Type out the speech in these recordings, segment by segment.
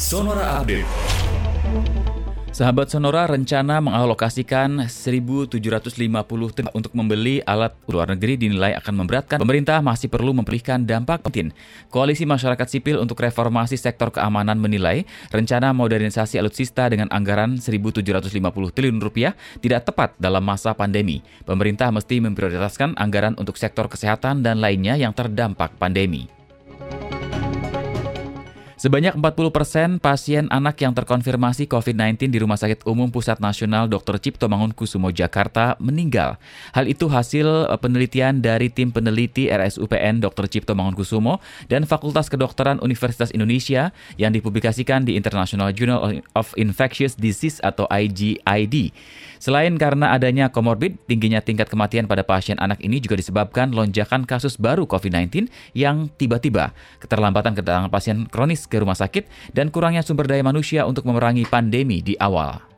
Sonora Update. Sahabat Sonora rencana mengalokasikan 1.750 triliun untuk membeli alat luar negeri dinilai akan memberatkan. Pemerintah masih perlu memberikan dampak penting. Koalisi Masyarakat Sipil untuk Reformasi Sektor Keamanan menilai rencana modernisasi alutsista dengan anggaran 1.750 triliun rupiah tidak tepat dalam masa pandemi. Pemerintah mesti memprioritaskan anggaran untuk sektor kesehatan dan lainnya yang terdampak pandemi. Sebanyak 40 persen pasien anak yang terkonfirmasi COVID-19 di Rumah Sakit Umum Pusat Nasional Dr. Cipto Mangunkusumo Jakarta meninggal. Hal itu hasil eh, penelitian dari tim peneliti RSUPN Dr. Cipto Mangunkusumo dan Fakultas Kedokteran Universitas Indonesia yang dipublikasikan di International Journal of Infectious Disease atau IGID. Selain karena adanya komorbid, tingginya tingkat kematian pada pasien anak ini juga disebabkan lonjakan kasus baru COVID-19 yang tiba-tiba, keterlambatan kedatangan pasien kronis ke rumah sakit, dan kurangnya sumber daya manusia untuk memerangi pandemi di awal.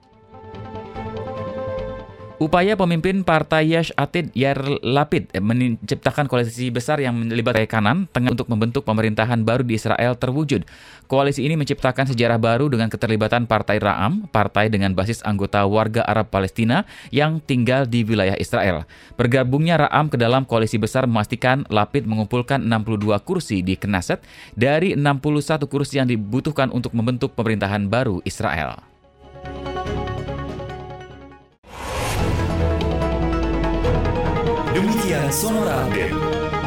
Upaya pemimpin Partai Yesh Atid Yair Lapid menciptakan koalisi besar yang melibatkan kanan tengah untuk membentuk pemerintahan baru di Israel terwujud. Koalisi ini menciptakan sejarah baru dengan keterlibatan Partai Ra'am, partai dengan basis anggota warga Arab Palestina yang tinggal di wilayah Israel. Bergabungnya Ra'am ke dalam koalisi besar memastikan Lapid mengumpulkan 62 kursi di Knesset dari 61 kursi yang dibutuhkan untuk membentuk pemerintahan baru Israel. Demikian Sonora Update.